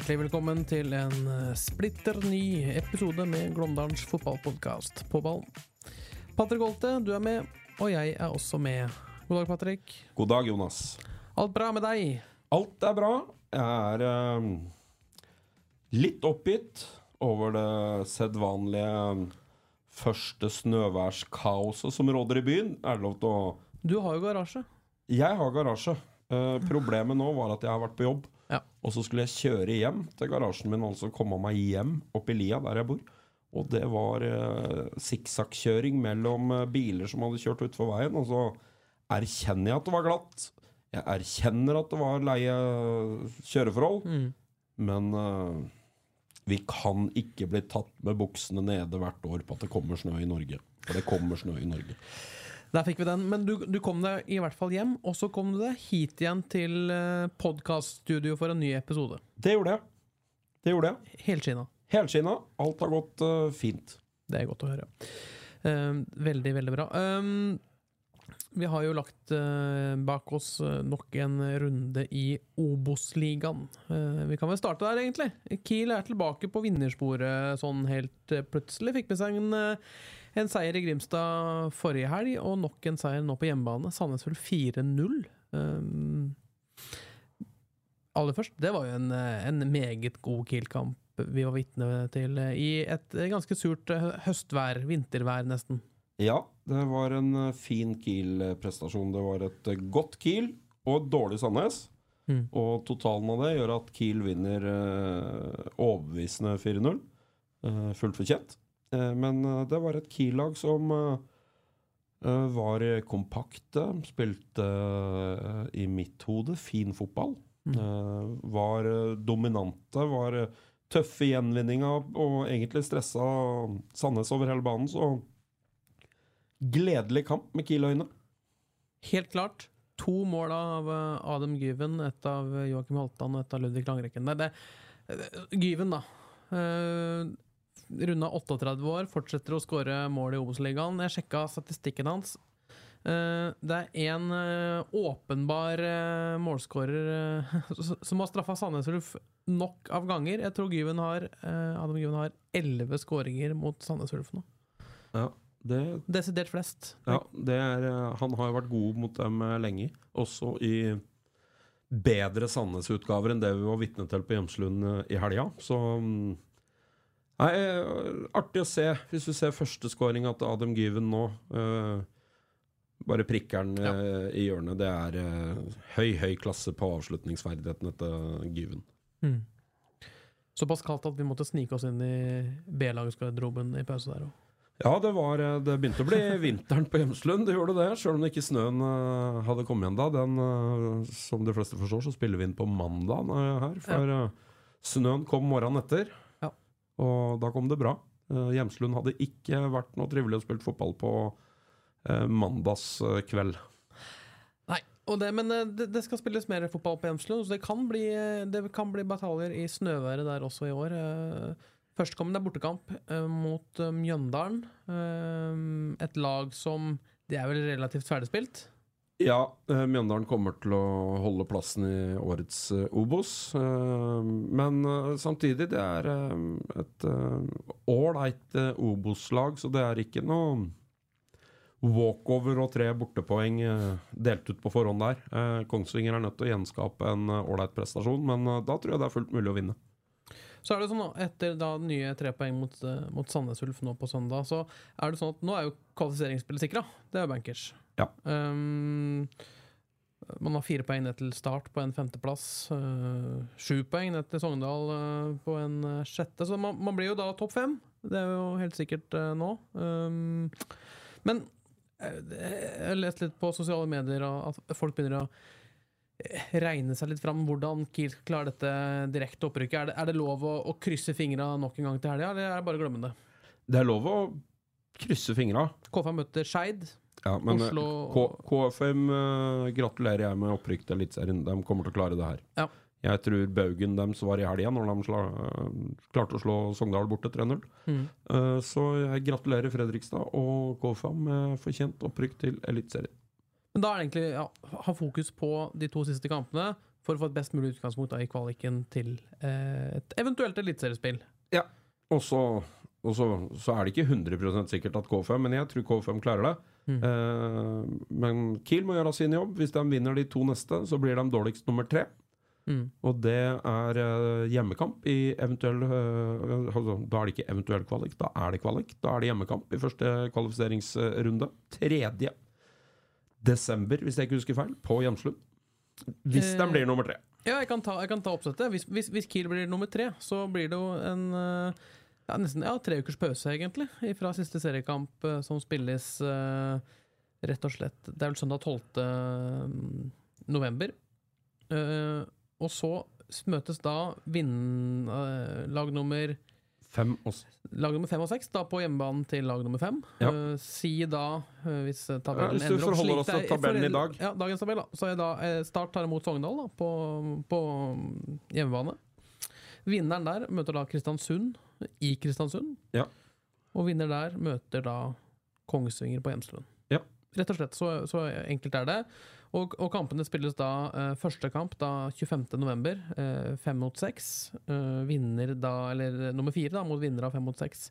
Hjertelig velkommen til en eh, splitter ny episode med Glåmdalens fotballpodkast på ballen. Patrick Holte, du er med, og jeg er også med. God dag, Patrick. God dag, Jonas. Alt bra med deg? Alt er bra. Jeg er uh, litt oppgitt over det sedvanlige eh, første snøværskaoset som råder i byen. Er det lov til å Du har jo garasje. Jeg har garasje. Uh, problemet nå var at jeg har vært på jobb. Og så skulle jeg kjøre hjem til garasjen min, altså komme meg hjem opp i lia der jeg bor. Og det var eh, sikksakkjøring mellom eh, biler som hadde kjørt utfor veien. Og så erkjenner jeg at det var glatt. Jeg erkjenner at det var leie kjøreforhold. Mm. Men eh, vi kan ikke bli tatt med buksene nede hvert år på at det kommer snø i Norge. For det kommer snø i Norge. Der fikk vi den. Men du, du kom deg i hvert fall hjem, og så kom du deg hit igjen til uh, podkaststudio for en ny episode. Det gjorde jeg. Det gjorde jeg. Helskinna. Helskinna. Alt har gått uh, fint. Det er godt å høre. Uh, veldig, veldig bra. Um, vi har jo lagt eh, bak oss eh, nok en runde i Obos-ligaen. Eh, vi kan vel starte der, egentlig. Kiel er tilbake på vinnersporet sånn helt plutselig. Fikk med seg en, en seier i Grimstad forrige helg, og nok en seier nå på hjemmebane. Sandnes vel 4-0. Um, aller først, det var jo en, en meget god Kiel-kamp vi var vitne til i et ganske surt høstvær, vintervær nesten. Ja, det var en eh, fin Kiel-prestasjon. Det var et eh, godt Kiel og et dårlig Sandnes. Mm. Og totalen av det gjør at Kiel vinner eh, overbevisende 4-0. Eh, fullt fortjent. Eh, men eh, det var et Kiel-lag som var kompakte, spilte i mitt hode fin fotball. Mm. Eh, var dominante, var tøffe i gjenvinninga og egentlig stressa Sandnes over hele banen. Så gledelig kamp med Kiel-øyne. Helt klart. To mål av eh, Adam Gyven, ett av Joakim Holtan og ett av Ludvig Langrekken. Det, det, det, Gyven, da. Uh, Runda 38 år, fortsetter å skåre mål i Obos-ligaen. Jeg sjekka statistikken hans. Eh, det er én åpenbar uh, målskårer eh, som har straffa Sandnes Ulf nok av ganger. Jeg tror Gyven har, eh, Adam Gyven har elleve skåringer mot Sandnes Ulf nå. Ja, det, Desidert flest. ja, det er, eh, han har jo vært god mot dem eh, lenge. Også i bedre Sandnes-utgaver enn det vi var vitne til på Gjemslund eh, i helga. Så mm, Nei, artig å se. Hvis du ser førsteskåringa til Adam Given nå uh, Bare prikker den eh, i hjørnet. Det er uh, høy, høy klasse på avslutningsferdighetene til Given. Mm. Såpass kaldt at vi måtte snike oss inn i B-lagsgarderoben i pause der òg. Ja, det, var, eh, det begynte å bli vinteren på Gjemslund, det gjorde det. Selv om ikke snøen eh, hadde kommet igjen da. Den, eh, som de fleste forstår, så spiller vi inn på mandag her. For ja. snøen kom morgenen etter, Ja. og da kom det bra. Hjemslund hadde ikke vært noe trivelig å spille fotball på mandagskveld. Nei, og det, men det, det skal spilles mer fotball på Hjemslund, så det kan bli, det kan bli bataljer i snøværet der også i år. Førstkommende er bortekamp eh, mot eh, Mjøndalen. Eh, et lag som Det er vel relativt ferdigspilt? Ja, Mjøndalen kommer til å holde plassen i årets Obos. Men samtidig, det er et ålreit Obos-lag, så det er ikke noe walkover og tre bortepoeng delt ut på forhånd der. Kongsvinger er nødt til å gjenskape en ålreit prestasjon, men da tror jeg det er fullt mulig å vinne. Så er det sånn Etter da nye tre poeng mot, eh, mot Sandnes Ulf nå på søndag, så er det sånn at nå er jo kvalifiseringsspillet sikra. Det er jo bankers. Ja. Um, Man har fire poeng ned til start på en femteplass. Uh, Sju poeng ned til Sogndal uh, på en sjette. Så man, man blir jo da topp fem. Det er jo helt sikkert uh, nå. Um, men jeg har lest litt på sosiale medier at folk begynner å regne seg litt fram hvordan Kiel skal klare dette direkte opprykket. Er det, er det lov å, å krysse fingra nok en gang til helga, eller er det bare å glemme det? Det er lov å krysse fingra. KFM møter Skeid. Ja, men eh, Oslo K KFM uh, gratulerer jeg med opprykk til Eliteserien. De kommer til å klare det her. Ja. Jeg tror Baugen deres var i helga når de sla, uh, klarte å slå Sogndal borte 3-0. Mm. Uh, så jeg gratulerer Fredrikstad og KFM med fortjent opprykk til Eliteserien. Men da er det egentlig ja, ha fokus på de to siste kampene for å få et best mulig utgangspunkt da, i kvaliken til eh, et eventuelt eliteseriespill. Ja. Og så og så, så er det ikke 100% sikkert at K5, men jeg tror K5 klarer det. Mm. Eh, men Kiel må gjøre sin jobb. Hvis de vinner de to neste, så blir de dårligst nummer tre. Mm. Og det er eh, hjemmekamp i eventuell eh, altså, Da er det ikke eventuell kvalik, da er det kvalik. Da er det hjemmekamp i første kvalifiseringsrunde. 3. desember, hvis jeg ikke husker feil, på Jamslund. Hvis de Eh, blir nummer tre. Ja, jeg kan ta, jeg kan ta oppsettet. Hvis, hvis, hvis Kiel blir nummer tre, så blir det jo en eh, ja, nesten ja, tre ukers pause, egentlig, fra siste seriekamp eh, som spilles rett og slett Det er vel søndag 12. november. Eh, og så møtes da vinn, lag nummer Fem og Lag nummer fem og seks da på hjemmebanen til lag nummer fem. Ja. Uh, si da, uh, hvis tabellen Ja, hvis du forholder oss til tabellen i dag. Ja, dagens tabell, da. Så er da eh, Start tar imot Sogndal da, på, på mm, hjemmebane. Vinneren der møter da Kristiansund i Kristiansund. Ja. Og vinner der møter da Kongsvinger på Hjemslund. Ja. Rett og slett. Så, så enkelt er det. Og, og kampene spilles da eh, første kamp da 25. november, eh, fem mot seks. Eh, vinner da, eller nummer fire da, mot vinner av fem mot seks.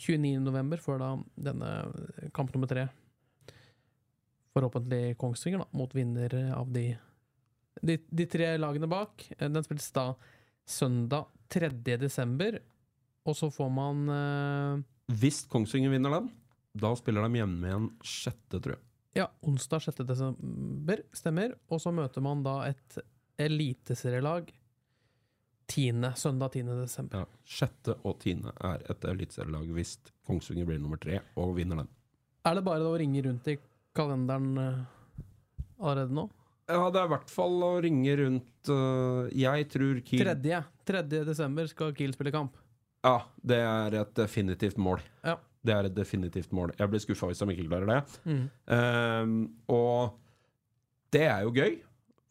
29. november før da denne kamp nummer tre. Forhåpentlig Kongsvinger, da, mot vinner av de, de, de tre lagene bak. Eh, Den spilles da søndag 3. desember, og så får man eh, Hvis Kongsvinger vinner den, da spiller de hjemme igjen sjette, tror jeg. Ja, onsdag 6. desember, stemmer. Og så møter man da et eliteserielag 10. søndag 10. desember. Ja, sjette og tiende er et eliteserielag hvis Kongsvinger blir nummer tre og vinner den. Er det bare å ringe rundt i kalenderen eh, allerede nå? Ja, det er i hvert fall å ringe rundt uh, Jeg tror Kiel 3. 3. desember skal Kiel spille kamp. Ja, det er et definitivt mål. Ja. Det er et definitivt mål. Jeg blir skuffa hvis de ikke klarer det. Mm. Um, og det er jo gøy.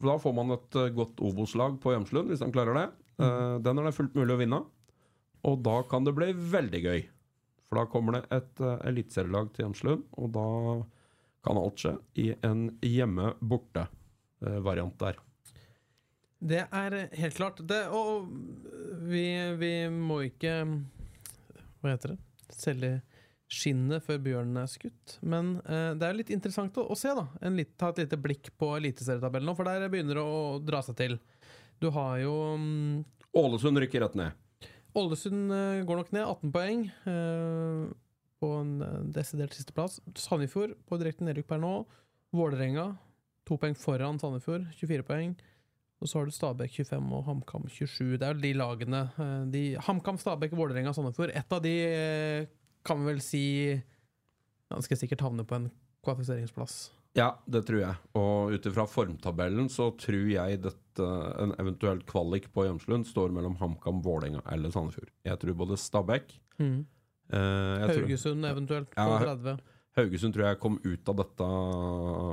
For da får man et øh, godt Obos-lag på Hjemslund, hvis de klarer det. Eh, den er det fullt mulig å vinne. Og da kan det bli veldig gøy. For da kommer det et uh, eliteserielag til Hjemslund, og da kan alt skje i en hjemme-borte-variant der. Det er helt klart. Det, og vi, vi må ikke Hva heter det? Selge skinnet før bjørnen er skutt. Men eh, det er litt interessant å, å se, da. En litt, ta et lite blikk på eliteserietabellen nå, for der begynner det å dra seg til. Du har jo mm, Ålesund rykker rett ned. Ålesund eh, går nok ned, 18 poeng. eh, på en eh, desidert sisteplass. Sandefjord på direkte nedrykk per nå. Vålerenga to poeng foran Sandefjord, 24 poeng. Og så har du Stabæk 25 og HamKam 27. Det er jo de lagene. eh, De, HamKam, Stabæk, Vålerenga, Sandefjord. Ett av de eh, kan vel si ganske sikkert havne på en kvalifiseringsplass. Ja, det tror jeg. Og ut ifra formtabellen så tror jeg dette, en eventuell kvalik på Hjemslund står mellom HamKam, Vålerenga eller Sandefjord. Jeg tror både Stabæk eh, Haugesund tror- eventuelt på Ja, 30. Haugesund tror jeg kom ut av dette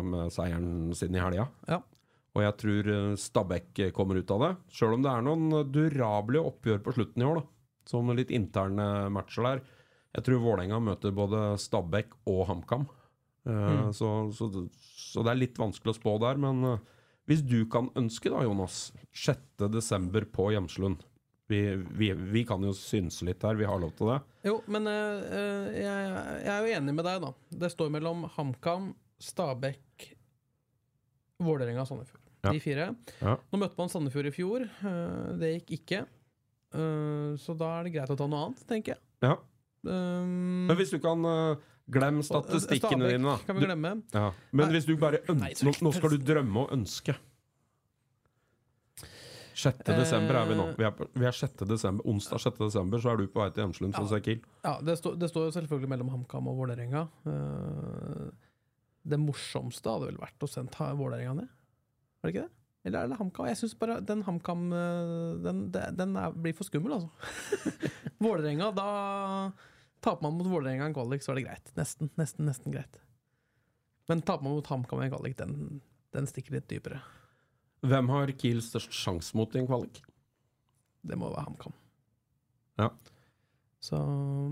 med seieren sin i helga. Ja. Og jeg tror eh, Stabæk kommer ut av det. Sjøl om det er noen durable oppgjør på slutten i år, da. Som litt interne matcher der. Jeg tror Vålerenga møter både Stabæk og HamKam. Eh, Mm. så, så, så det er litt vanskelig å spå der. Men eh, hvis du kan ønske, da, Jonas, 6.12. på Hjemslund vi, vi, vi kan jo synse litt her, vi har lov til det. Jo, men eh, jeg, jeg er jo enig med deg, da. Det står mellom HamKam, Stabæk, Vålerenga og Sandefjord. Ja. De fire. Ja. Nå møtte man Sandefjord i fjor. det gikk ikke. Så da er det greit å ta noe annet, tenker jeg. Ja. Um, Men hvis du kan uh, Glem statistikkene Stabæk dine, kan vi glemme. Du, ja. Men Nei. hvis du bare ønsker nå, nå skal du drømme og ønske. 6. desember er vi nå. Eh. Vi er, på, vi er 6. desember. Onsdag 6. desember så er du på vei til Hjemslund for å se Kiel. Ja, det, står- det står jo selvfølgelig mellom HamKam og Vålerenga. Uh, det morsomste hadde vel vært å sende Vålerenga ned? Var det ikke det? Eller er det HamKam? Jeg syns bare den HamKam eh, Den, den er, blir for skummel, altså. Vålerenga, da Taper man mot Vålerenga en kvalik, så er det greit. Nesten, nesten, nesten greit. Men taper man mot HamKam en kvalik, den, den stikker litt dypere. Hvem har Kiel størst sjanse mot i en kvalik? Det må være HamKam. Ja. Så,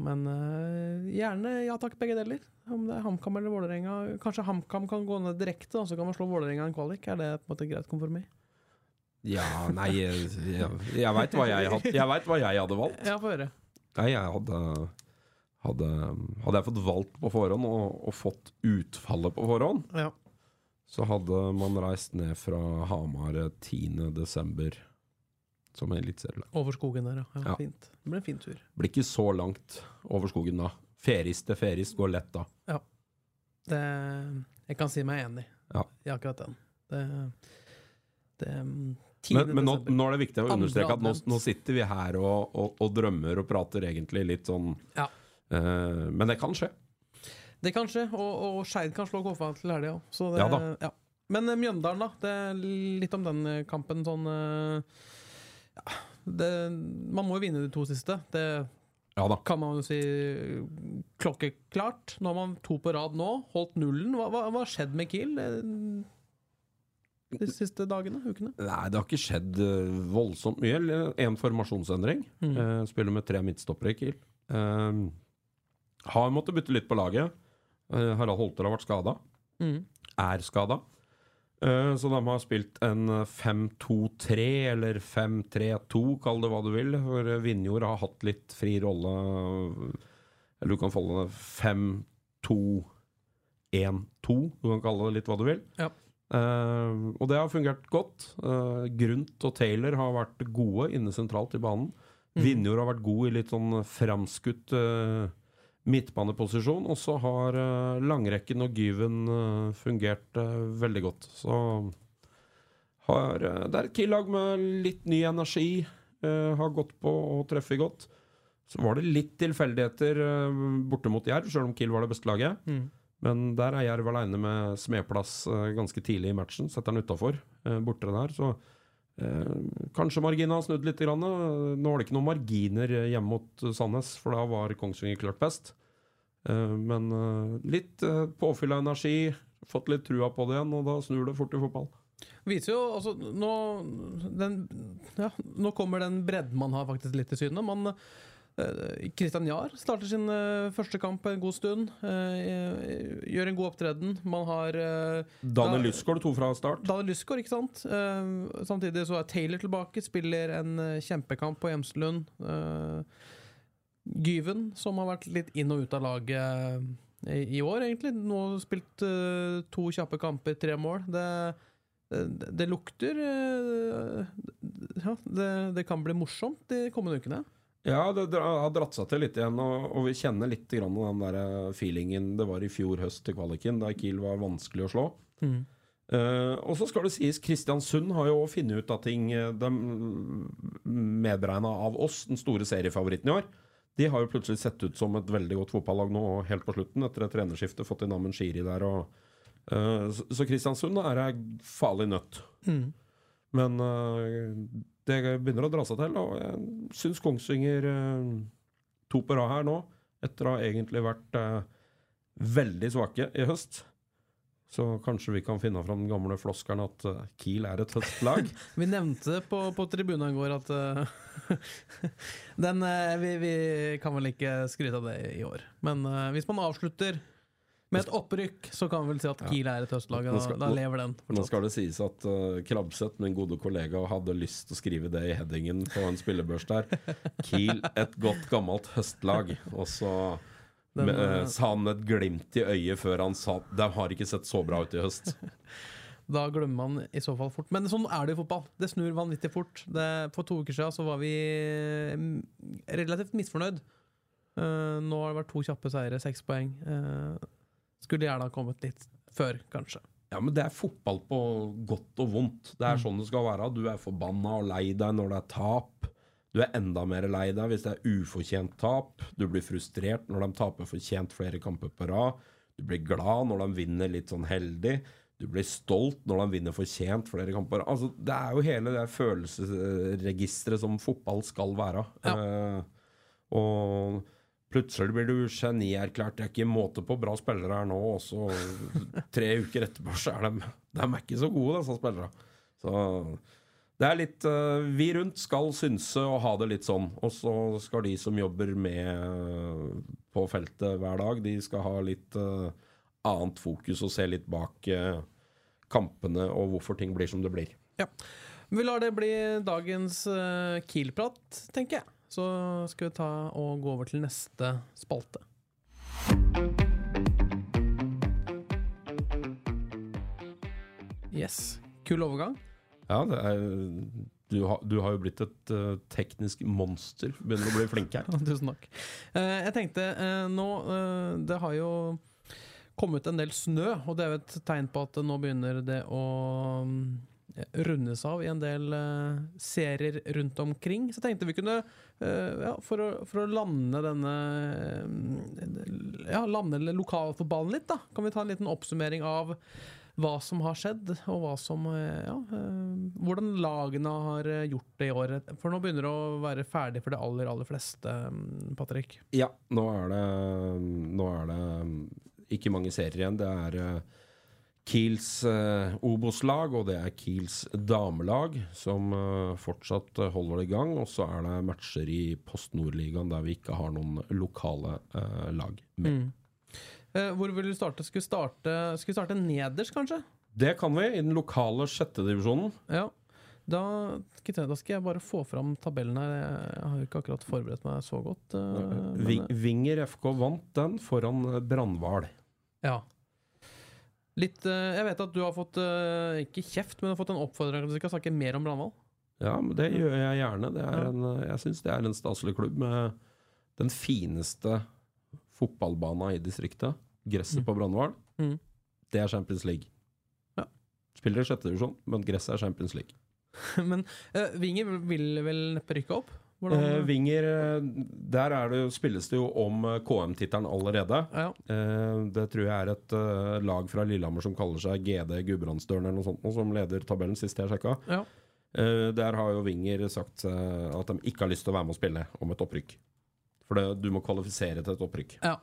men eh, gjerne ja takk, begge deler. Om det er HamKam eller Vålerenga. Kanskje HamKam kan gå ned direkte, og så kan man slå Vålerenga i en kvalik. Er det på en måte greit kompromiss? Ja, nei Jeg, jeg, jeg veit hva, hva jeg hadde valgt. Ja, få høre. Nei, jeg hadde Hadde, hadde jeg fått valgt på forhånd og, og fått utfallet på forhånd, Ja. så hadde man reist ned fra Hamar 10. som eliteserielag. Over skogen der, ja. ja, Ja. Fint. Det blir en fin tur. Blir ikke så langt over skogen da. Ferist til ferist går lett da. Det, jeg kan si meg enig Ja. i akkurat den. Det, det Men, men nå, nå er det viktig å understreke at nå, nå sitter vi her og, og, og drømmer og prater egentlig litt sånn Ja. uh, Men det kan skje. Det kan skje, og, og Skeid kan slå KFA til helga òg. Det- Ja da. ja. Men eh, Mjøndalen, da. Det litt om den kampen sånn eh, ja, det, Man må jo vinne de to siste. Det Ja da. kan man jo si klokkeklart. Nå har man to på rad nå. Holdt nullen. Hva har skjedd med Kiel eh, de siste dagene? Ukene? Nei, det har ikke skjedd eh, voldsomt mye. En formasjonsendring. Mm. Eh, spiller med tre midtstoppere i Kiel. Eh, har måttet bytte litt på laget. Harald Holter har vært skada. Mm. Er skada. Eh, så de har spilt en 5-2-3 eller 5-3-2, kall det hva du vil. For eh, Vinjord har hatt litt fri rolle. Eller du kan kalle det 5-2-1-2. Du kan kalle det litt hva du vil. Ja. Uh, og det har fungert godt. Uh, Grunt og Taylor har vært gode inne sentralt i banen. Mm. Vinjord har vært god i litt sånn framskutt eh, midtbaneposisjon. Og så har eh, langrekken og Gyven eh, fungert eh, veldig godt. Så har, det er et Kiel-lag med litt ny energi. har gått på og treffet godt. Så var det litt tilfeldigheter borte mot Jerv, sjøl om Kiel var det beste laget. Mm. Men der er Jerv aleine med smedplass ganske tidlig i matchen. Setter den utafor, borte der. Så kanskje marginene har snudd litt. Grann. Eh, Nå var det ikke noen marginer eh, hjemme mot eh, Sandnes, for da var Kongsvinger klart best. Eh, men eh, litt påfyll av energi, fått litt trua på det igjen, og da snur det fort i fotball. Viser jo altså nå, den, ja, nå kommer den bredden man har, faktisk litt til syne. Man eh, Christian Jahr starter sin eh, første kamp en god stund. eh, gjør en god opptreden. Man har Daniel Lysgaard to fra start. Daniel Lysgaard, ikke sant? Eh, samtidig så er Taylor tilbake, spiller en eh, kjempekamp på Hjemslund. Uh, Gyven, som har vært litt inn og ut av laget eh, i, år, egentlig. Nå har spilt eh, to kjappe kamper, tre mål. Det, det, det lukter eh, Ja, det, det kan bli morsomt de kommende ukene. Ja, det det har dratt seg til litt igjen, og, og vi kjenner litt grann den der eh, feelingen det var i fjor høst til kvaliken, da Kiel var vanskelig å slå. Eh, og så skal det sies, Kristiansund har jo funnet ut av ting eh, de medregna av oss, den store seriefavoritten i år. De har jo plutselig sett ut som et veldig godt fotballag nå, helt på slutten, etter et trenerskifte, fått inn Amund Shiri der. Og, uh, så, Kristiansund er ei farlig nøtt. Men eh, det begynner å dra seg til, og jeg syns Kongsvinger eh, to på rad her nå, etter å ha egentlig vært eh, veldig svake i høst. Så kanskje vi kan finne fram den gamle floskelen at Kiel er et høstlag. Vi nevnte på, på tribunen i går at den, vi, vi kan vel ikke skryte av det i år. Men hvis man avslutter med et opprykk, så kan vi vel si at Kiel er et høstlag. Da, da lever den. Nå skal det sies at uh, Krabseth, min gode kollega, hadde lyst til å skrive det i headingen på en spillebørs der. Kiel, et godt gammelt høstlag. Og så Den, med, eh, eh, sa han et glimt i øyet før han sa at de har ikke sett så bra ut i høst. Da glemmer man i så fall fort. Men sånn er det i fotball. Det snur vanvittig fort. Det, for to uker siden så var vi mm, relativt misfornøyd Uh, nå har det vært to kjappe seire, seks poeng. Eh, skulle gjerne ha kommet litt før, kanskje. Ja, men det er fotball på godt og vondt. Det er sånn det skal være. Du er forbanna og lei deg når det er tap. Du er enda mer lei deg hvis det er ufortjent tap. Du blir frustrert når de taper fortjent flere kamper på rad. Du blir glad når de vinner litt sånn heldig. Du blir stolt når de vinner fortjent flere kamper. Altså, det er jo hele det følelsesregisteret som fotball skal være. Eh, og plutselig blir du genierklært. Det er ikke måte på bra spillere her nå, og så tre uker etterpå så er de De er ikke så gode, disse spillerne. Så det er litt eh, Vi rundt skal synse og ha det litt sånn. Og så skal de som jobber med eh, på feltet hver dag, de skal ha litt eh, annet fokus og se litt bak kampene og hvorfor ting blir som det blir. Ja. Vi lar det bli dagens Kiel-prat, tenker jeg. Så skal vi ta og gå over til neste spalte. Yes. Kul overgang. Ja, det er Du, har- du har jo blitt et uh, teknisk monster. Begynner å bli flink her. Tusen takk. Uh, jeg tenkte uh, nå Det har jo kommet en del snø, og det er jo et tegn på at nå begynner det å mm, rundes av i en del uh, serier rundt omkring. Så tenkte vi kunne, uh, ja, for, å, for å lande denne uh, Ja, lande lokalfotballen litt, da, kan vi ta en liten oppsummering av hva som har skjedd, og hva som, eh, ja, hvordan lagene har gjort det i år. For nå begynner det å være ferdig for de aller, aller fleste, mm, Patrick. Ja, nå er det Nå er det ikke mange serier igjen. Det er Kiels eh, Obos-lag, og det er Kiels damelag som eh, fortsatt eh, holder det i gang. Og så er det matcher i Post Nord-ligaen der vi ikke har noen lokale eh, lag med. Eh, hvor vil du starte? Skal vi starte, skulle starte nederst, kanskje? Det kan vi i den lokale sjettedivisjonen. Ja. Da, da skal jeg bare få fram tabellen her. Jeg har ikke akkurat forberedt meg så godt. eh, Vinger FK vant den foran eh, Brandval. Ja. Litt, eh, jeg vet at du har fått, eh, ikke kjeft, men har fått en oppfordring til at du skal snakke mer om Brandval. Ja, men det gjør jeg gjerne. Er en, eh, jeg syns det er en staselig klubb med den fineste fotballbana i distriktet. Gresset på Brandval. Mm. Det er Champions League. Ja. Spiller i sjette divisjon, men gresset er Champions League. men uh, Vinger vil vel neppe rykke opp? Hvordan, Eh, Vinger, eh, der er det, spilles det jo om eh, KM-tittelen allerede. ja. Eh, det tror jeg er et eh, lag fra Lillehammer som kaller seg GD Gudbrandsdølen eller noe sånt, som leder tabellen sist jeg sjekka. Ja. Eh, der har jo Vinger sagt eh, at de ikke har lyst til å være med og spille om et opprykk. For det, du må kvalifisere til et opprykk. ja?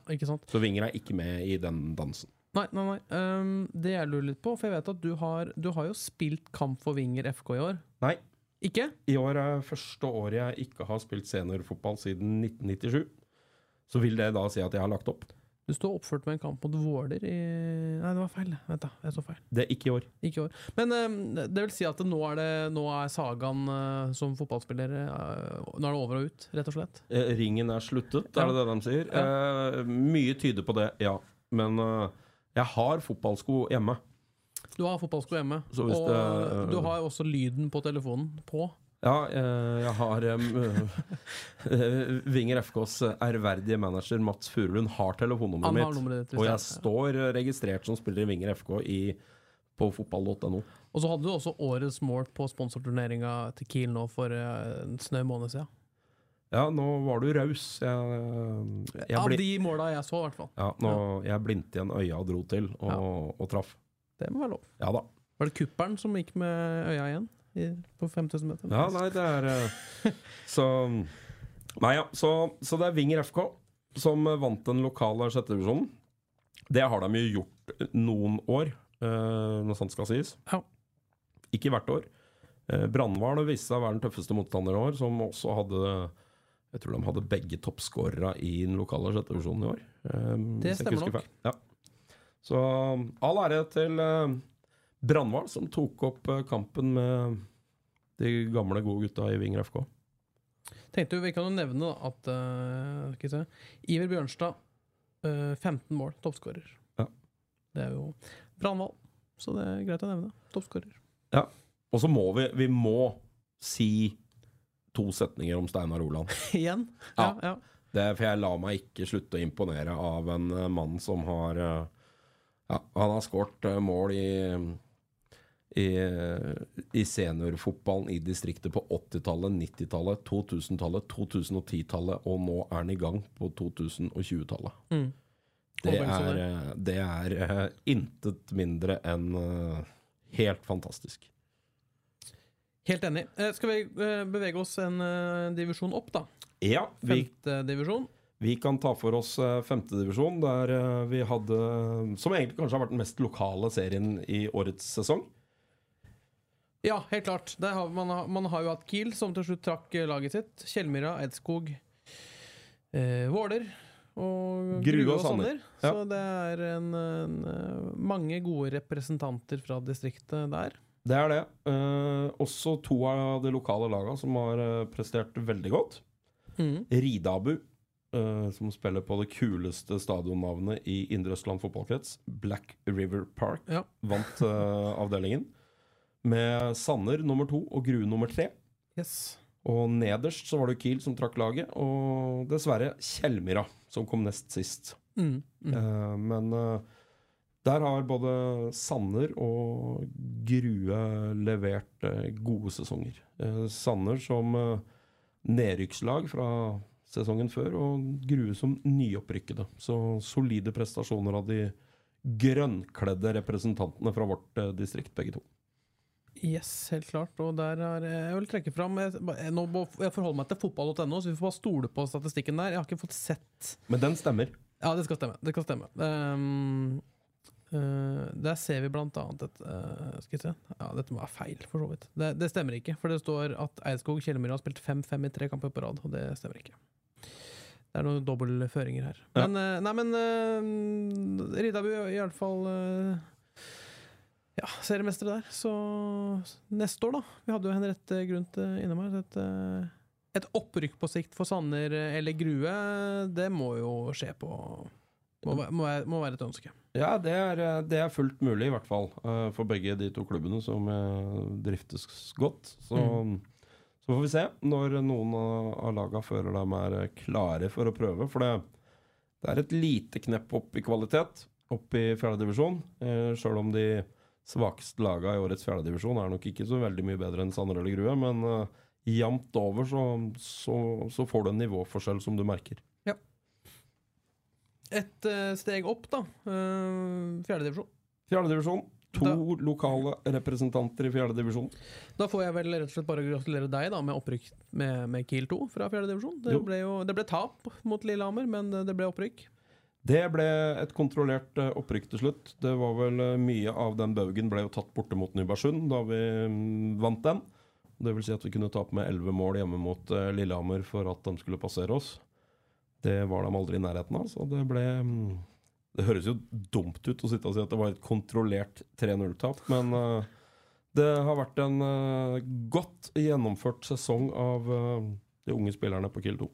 Så Vinger er ikke med i den dansen. Nei, nei, nei. Um, det jeg lurer litt på, for jeg vet at du har, du har jo spilt kamp for Vinger FK i år. Nei, Ikke? i år er første året jeg ikke har spilt seniorfotball siden 1997. Så vil det da si at jeg har lagt opp? Du står oppført med en kamp mot Våler i Nei, det var feil. Vent, da. Jeg så feil. Det er ikke i år. Ikke i år. Men ehm, det vil si at nå er, det, nå er sagaen uh, som fotballspiller uh, Nå er det over og ut, rett og slett? Ringen er sluttet, Ja. er det det de sier? Eh, mye tyder på det, ja. Men jeg har fotballsko hjemme. Du har fotballsko hjemme, og det- du har også lyden på telefonen på. Ja, eh, jeg har eh, Vinger FKs ærverdige manager Mats Furulund har telefonnummeret Han har mitt. nummeret. Og jeg står eh, registrert som spiller i Vinger FK i, på fotball.no. Og så hadde du også årets mål på sponsorturneringa til Kiel nå for eh, en snau måned siden. Ja, nå var du raus. Jeg, jeg, Av de måla jeg så, i hvert fall. ja, nå, jeg blindte igjen øya og dro til, og, Ja. og traff. Det må være lov. Ja da. Var det kuppelen som gikk med øya igjen? I, på 5000 meter? Ja, nei, det er eh, Så Nei, ja. Så, så det er Vinger FK som vant den lokale sjettedivisjonen. Det har de jo gjort noen år, eh, når sånt skal sies. Ja. Ikke hvert år. Eh, Brandval viste seg å være den tøffeste motstanderen i år, som også hadde Jeg tror de hadde begge toppskårere i den lokale sjettedivisjonen i år. eh, Det stemmer nok. Ja. Så all ære til uh, Brandval, som tok opp eh, kampen med de gamle, gode gutta i Vinger FK. Tenkte Vi kan jo nevne at uh, Iver Bjørnstad, uh, 15 mål, toppskårer. Ja. Det er jo Brandval, så det er greit å nevne. Toppskårer. Og så må vi, vi må si to setninger om Steinar Oland. Igjen. Ja. Ja, ja. Det for jeg lar meg ikke slutte å imponere av en eh, mann som har eh, Ja, han har skåret eh, mål i i, i seniorfotballen i distriktet på 80-tallet, 90-tallet, 2000-tallet, 2010-tallet, og nå er han i gang på 2020-tallet. Mm. Det eh, det er eh, intet mindre enn helt fantastisk. Helt enig. Skal vi bevege oss en divisjon opp, da? Ja, vi, Femte divisjon. Vi kan ta for oss eh, femtedivisjon, der eh, vi hadde Som egentlig kanskje har vært den mest lokale serien i årets sesong. Ja, helt klart. Har, man, har, man har jo hatt Kiel, som til slutt trakk eh, laget sitt. Kjellmyra, Edskog, eh, Våler og Grue og Sander. Ja. Så det er en, en, mange gode representanter fra distriktet der. Det er det. Eh, også to av de lokale lagene som har prestert veldig godt. Mm. Ridabu, eh, som spiller på det kuleste stadionnavnet i Indre Østland fotballkrets, Black River Park, Ja. vant uh, avdelingen. Med Sanner nummer to og Grue nummer tre. Yes. Og nederst så var det Kiel som trakk laget, og dessverre Kjellmyra, som kom nest sist. Mm. Mm. Uh, men der har både Sanner og Grue levert gode sesonger. Sanner som nedrykkslag fra sesongen før, og Grue som nyopprykkede. Så solide prestasjoner av de grønnkledde representantene fra vårt eh, distrikt, begge to. Yes, helt klart. Og der er Jeg vil trekke fram Jeg, jeg, nå må, jeg forholder meg til fotball.no, så vi får bare stole på statistikken der. Jeg har ikke fått sett Men den stemmer. Ja, det skal stemme. Det skal stemme. Um, uh, der ser vi blant annet et uh, Skal vi se Ja, dette må være feil, for så vidt. Det, det stemmer ikke, for det står at Eidskog Kjellemyr har spilt 5-5 i tre kamper på rad, og det stemmer ikke. Det er noen dobbeltføringer her. Ja. Men eh, Nei, men uh, Ridabu er i hvert fall uh, ja, seriemestere der. Så neste år, da. Vi hadde jo Henriette Grundt eh, innom her. Et, uh, et opprykk på sikt for Sanner eh, eller Grue, det må jo skje på Må, må, være, må være et ønske. Ja, det er, eh, det er fullt mulig, i hvert fall. eh, For begge de to klubbene som eh, driftes godt. Så, så får vi se når noen av, laga føler de er eh, klare for å prøve. For det, det er et lite knepp opp i kvalitet opp i fjerdedivisjon. Eh, Sjøl om de svakeste laga i årets fjerdedivisjon er nok ikke så veldig mye bedre enn Sanner eller Grue. Men eh, jevnt over så, så, så får du en nivåforskjell som du merker. Ja. Et eh, steg opp, da. Uh, Fjerdedivisjon. Fjerdedivisjon. To Da- lokale representanter i fjerdedivisjon. Da får jeg vel rett og slett bare gratulere deg da med opprykk med, med Kiel 2 fra fjerdedivisjon. Det, ble jo- det ble tap mot Lillehammer, men det ble opprykk. Det ble et kontrollert eh, opprykk til slutt. Det var vel eh, Mye av den baugen ble jo tatt borte mot Nybergsund da vi mm, vant den. Det vil si at vi kunne tape med elleve mål hjemme mot eh, Lillehammer for at de skulle passere oss. Det var de aldri i nærheten av, så det ble mm, Det høres jo dumt ut å sitte og si at det var et kontrollert 3-0-tap, men uh, det har vært en uh, godt gjennomført sesong av uh, de unge spillerne på Kiel 2.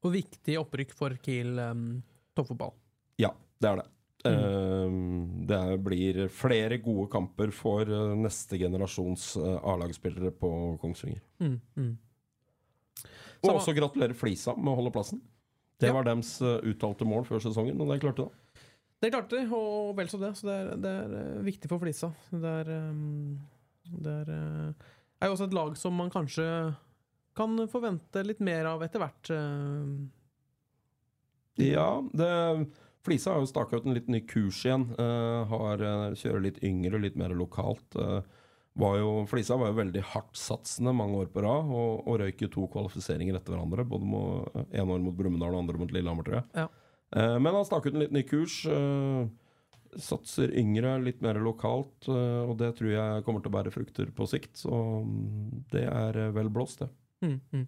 Og viktig opprykk for Kiel um, toppfotball. Ja, det er det. Eh, det blir flere gode kamper for neste generasjons A-lagsspillere på Kongsvinger. Mm, mm. Og også gratulerer Flisa med å holde plassen. Det var deres eh, uttalte mål før sesongen, og det klarte de. Det klarte de, og vel så det. Så det er, det er eh, viktig for Flisa. Det er, um, det er, eh, er jo også et lag som man kanskje kan forvente litt mer av etter hvert. eh. Ja, det, Flisa har jo staka ut en litt ny kurs igjen. eh, har, eh, kjører litt yngre, litt mer lokalt. Eh, var jo, Flisa var jo veldig hardtsatsende mange år på rad, og, og røyk jo to kvalifiseringer etter hverandre. Både må, en år mot Brumunddal og andre mot Lillehammer, tror jeg. Ja. Eh, men han stakk ut en litt ny kurs. eh, satser yngre, litt mer lokalt, eh, og det tror jeg kommer til å bære frukter på sikt. Så mm, det er eh, vel blåst, det. Mm, mm.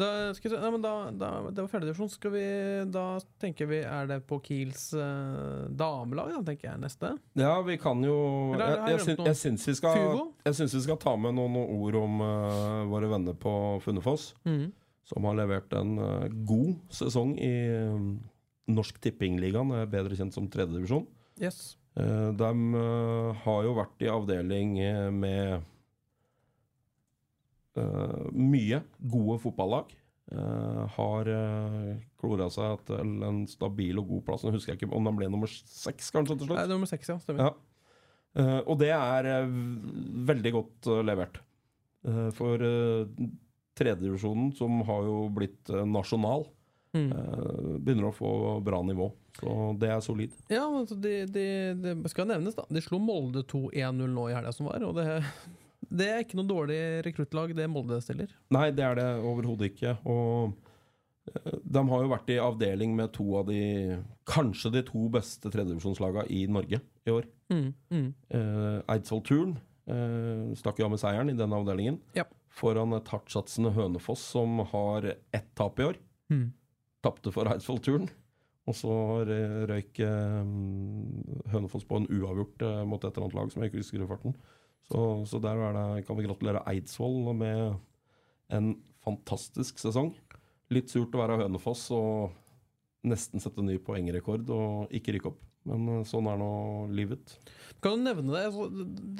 Da, skal vi, ja, men da, da, det var fjerdedivisjon. Skal vi Da tenker vi Er det på Kiels eh, damelag, da, tenker jeg, neste? Ja, vi kan jo Eller Jeg, jeg, jeg syn, jeg, syns vi vi skal ta med noen ord om uh, våre venner på Funnefoss, Mm. som har levert en uh, god sesong i um, Norsk Tippingligaen, bedre kjent som tredjedivisjon. Yes. Uh, de uh, har jo vært i avdeling med mye gode fotballag. Eh, har uh, klora seg til en stabil og god plass. Nå husker jeg ikke om de ble nummer seks kanskje til Nei, nummer seks, ja. Stemmer. Ja. Uh, og det er uh, veldig godt uh, levert. Eh, for tredjedivisjonen, som har jo blitt eh, nasjonal, Mm. eh, begynner å få bra nivå. Så det er solid. Ja, altså de, de, det skal nevnes, da. De slo Molde 2-1-0 nå i helga som var, og det, det er ikke noe dårlig rekruttlag, det Molde stiller. Nei, det er det overhodet ikke. Og eh, de har jo vært i avdeling med to av de Kanskje de to beste tredjedivisjonslagene i Norge i år. Mm, mm. Eh, Eidsvoll Turn eh, stakk jo av med seieren i denne avdelingen. Ja. Foran et hardtsatsende Hønefoss som har ett tap i år. Mm. Tapte for Eidsvoll Turn. Og så røyk eh, Hønefoss på en uavgjort mot et eller annet lag som jeg ikke husker i farten. Så, så der er det, kan vi gratulere Eidsvoll med en fantastisk sesong. Litt surt å være Hønefoss og nesten sette ny poengrekord og ikke rykke opp. Men eh, sånn er nå livet. Kan du nevne det? Altså,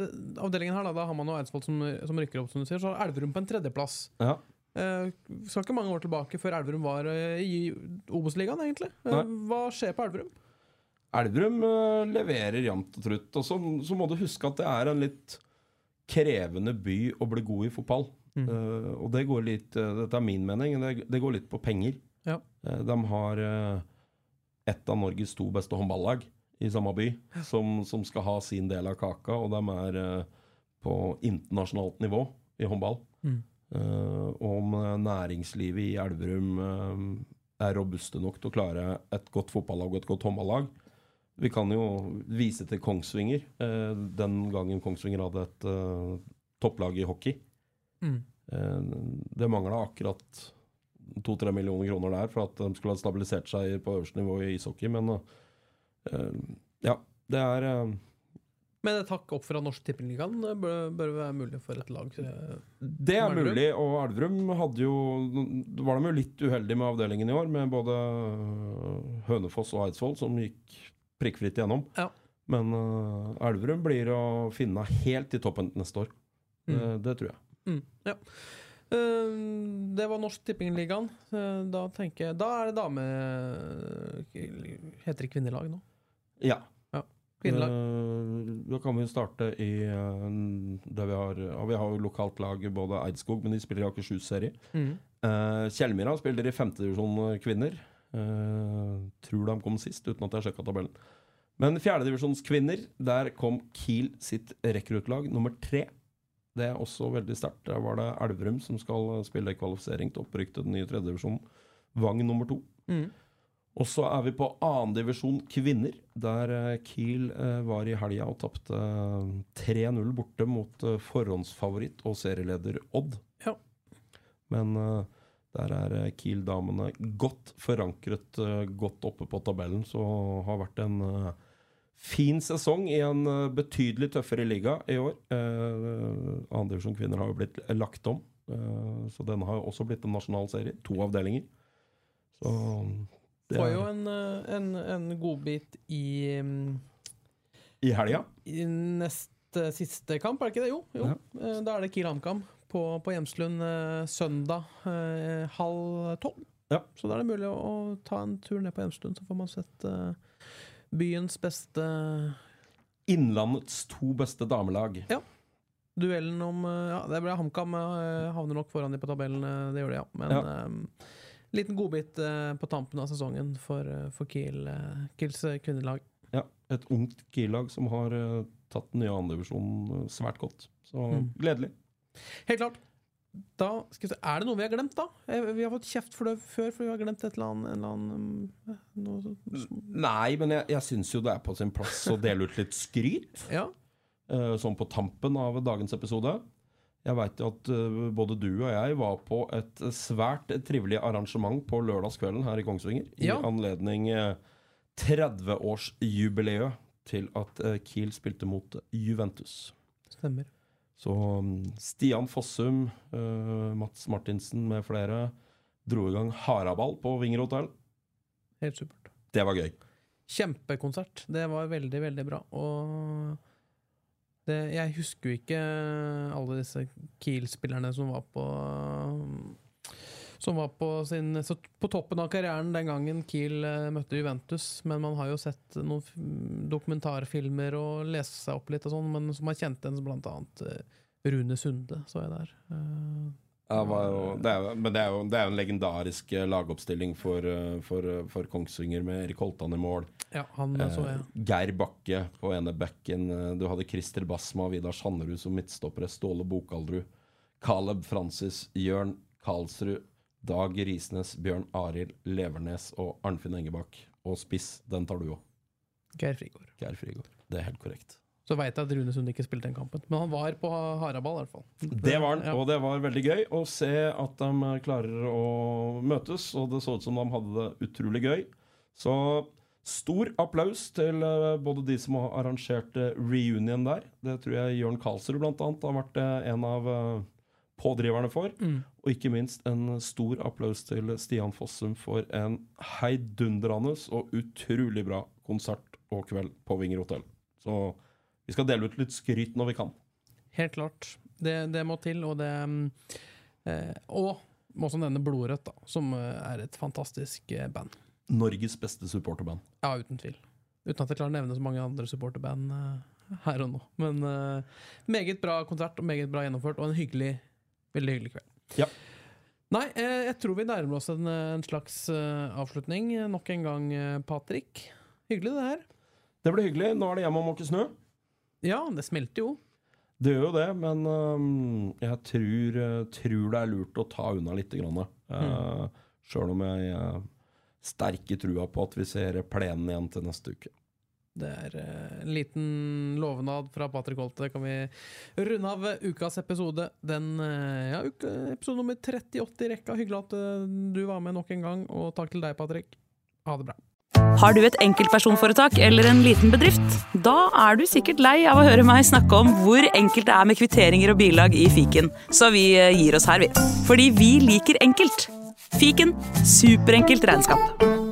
det, avdelingen her, da, da har man jo Eidsvoll som, som rykker opp, som du sier. Så har Elverum på en tredjeplass. Ja. Eh, skal ikke mange år tilbake før Elverum var eh, i Obos-ligaen, egentlig. Eh, Nei. hva skjer på Elverum? Elverum leverer jevnt og trutt. Og så, så må du huske at det er en litt krevende by å bli god i fotball. Mm. Uh, og det går litt eh, Dette er min mening. Det, det går litt på penger. Ja. Uh, de har uh, ett av Norges to beste håndballag i samme by, som, som skal ha sin del av kaka. Og de er på internasjonalt nivå i håndball. Mm. Eh, om næringslivet i Elverum er robuste nok til å klare et godt fotballag og et godt håndballag. Vi kan jo vise til Kongsvinger, eh, den gangen Kongsvinger hadde et eh, topplag i hockey. Mm. Eh, det mangla akkurat to-tre millioner kroner der for at de skulle ha stabilisert seg på øverste nivå i ishockey, men eh, ja, det er Men et hakk opp fra Norsk Tippeligaen bør, bør være mulig for et lag. Det er mulig, og Elverum hadde jo var de jo litt uheldige med avdelingen i år, med både Hønefoss og Eidsvoll, som gikk prikkfritt igjennom. Ja. Men uh, Elverum blir å finne helt i toppen neste år. Det, Mm. det tror jeg. Mm, ja. Uh, det var Norsk Tippingligaen. Uh, da tenker jeg Da er det dame... Heter det kvinnelag nå? Ja. Kvinnelag. Eh, da kan vi starte i der vi har ja, Vi har jo lokalt lag, både Eidskog, men de spiller i Akershus-serie. Mm. Uh, Kjellmyra spiller i femtedivisjon kvinner. Tror de kom sist, uten at jeg sjekka tabellen. Men fjerdedivisjonskvinner, der kom Kiel sitt rekruttlag nummer tre. Det er også veldig sterkt. Der var det Elverum som skal spille kvalifisering til opprykk til den nye tredjedivisjonen. Vang nummer to. Mm. Og så er vi på annendivisjon kvinner, der eh, Kiel eh, var i helga og tapte eh, 3-0 borte mot eh, forhåndsfavoritt og serieleder Odd. Ja. Men eh, der er eh, Kiel-damene godt forankret, eh, godt oppe på tabellen, så har vært en eh, fin sesong i en eh, betydelig tøffere liga i år. Uh, som kvinner har jo blitt lagt om, eh, så denne har jo også blitt en nasjonal serie. To avdelinger. Så det Får jo en, eh, en, en godbit i, mm, I helga? i neste siste kamp, er det ikke det? Jo. jo. Ja. Eh, Da er det Kiel HamKam på, på Hjemslund eh, søndag eh, halv tolv. Ja. Så da er det mulig å, ta en tur ned på Hjemslund, så får man sett eh, byens beste Innlandets to beste damelag. Ja. Duellen om Ja, det ble HamKam havner nok foran de på tabellen, det gjør det, ja. Men Ja. eh, liten godbit på tampen av sesongen for, for Kiel, Kiels kvinnelag. Ja, et ungt Kiel-lag som har tatt den nye andredivisjonen svært godt. Så Mm. gledelig. Helt klart. Da Er det noe vi har glemt, da? Eh, Vi har fått kjeft for det før, fordi vi har glemt et eller annet, en eller annen eh, noe, så- Nei, men jeg, jeg syns jo det er på sin plass å dele ut litt skryt. Ja. eh, sånn på tampen av dagens episode. Jeg veit at eh, både du og jeg var på et svært trivelig arrangement på lørdagskvelden her i Kongsvinger. I anledning eh, 30-årsjubileet til at eh, Kiel spilte mot Juventus. Stemmer. Så mm, Stian Fossum, eh, Mats Martinsen med flere dro i gang haraball på Vinger hotell. Helt supert. Det var gøy. Kjempekonsert. Det var veldig, veldig bra. Og det, jeg husker jo ikke alle disse Kiel-spillerne som var på Som var på, sin, så på toppen av karrieren den gangen Kiel eh, møtte Juventus. Men man har jo sett noen dokumentarfilmer og lest seg opp litt, og sånn, men som har kjent en blant annet eh, Rune Sunde, så jeg der. Eh, Ja, jo, det er, men det er jo det er jo en legendarisk lagoppstilling for, for, for Kongsvinger, med Erik Holtan i mål. ja, han Eh, så jeg. Geir Bakke på ene bekken. Du hadde Christer Basma, Vidar Sanderud som midtstoppere. Ståle Bokaldrud. Caleb Francis, Jørn Karlsrud, Dag Risnes, Bjørn Arild Levernes og Arnfinn Engebakk. Og spiss, den tar du òg. Geir Frigård. Geir Frigård. Det er helt korrekt. Så veit jeg at Rune Sund ikke spilte den kampen, men han var på haraball, i hvert fall. Det var han, Ja. og det var veldig gøy å se at de eh, klarer å møtes. Og det så ut som de hadde det utrolig gøy. Så stor applaus til eh, både de som har arrangert eh, reunion der. Det tror jeg Jørn Karlsrud annet har vært en av pådriverne for. Mm. Og ikke minst en stor applaus til Stian Fossum for en heidundrende og utrolig bra konsert og kveld på Vinger hotell. Så vi skal dele ut litt skryt når vi kan. Helt klart. Det, det må til, og det mm, eh, Og må også nevne Blodrødt, da, som eh, er et fantastisk eh, band. Norges beste supporterband. Ja, uten tvil. Uten at jeg klarer å nevne så mange andre supporterband eh, her og nå. Men eh, meget bra konsert, og meget bra gjennomført, og en hyggelig, veldig hyggelig kveld. Ja. Nei, eh, jeg tror vi nærmer oss en, eh, en slags eh, avslutning. Nok en gang, Patrick. Hyggelig, det her. Det ble hyggelig. Nå er det hjem og måke snø. Ja, det smelter jo. Det gjør jo det, men øhm, jeg tror, tror det er lurt å ta unna litt. Grann, uh, Sjøl om jeg uh, sterke trua på at vi ser plenen igjen til neste uke. Det er eh, en liten lovnad fra Patrick Holte. Kan vi runde av ukas episode. Den eh, ja, episode nummer 38 i rekka. Hyggelig at eh, du var med nok en gang, og takk til deg, Patrick. Ha det bra. Har du et enkeltpersonforetak eller en liten bedrift? Da er du sikkert lei av å høre meg snakke om hvor enkelt det er med kvitteringer og bilag i fiken, så vi eh, gir oss her, vi. Fordi vi liker enkelt. Fiken superenkelt regnskap.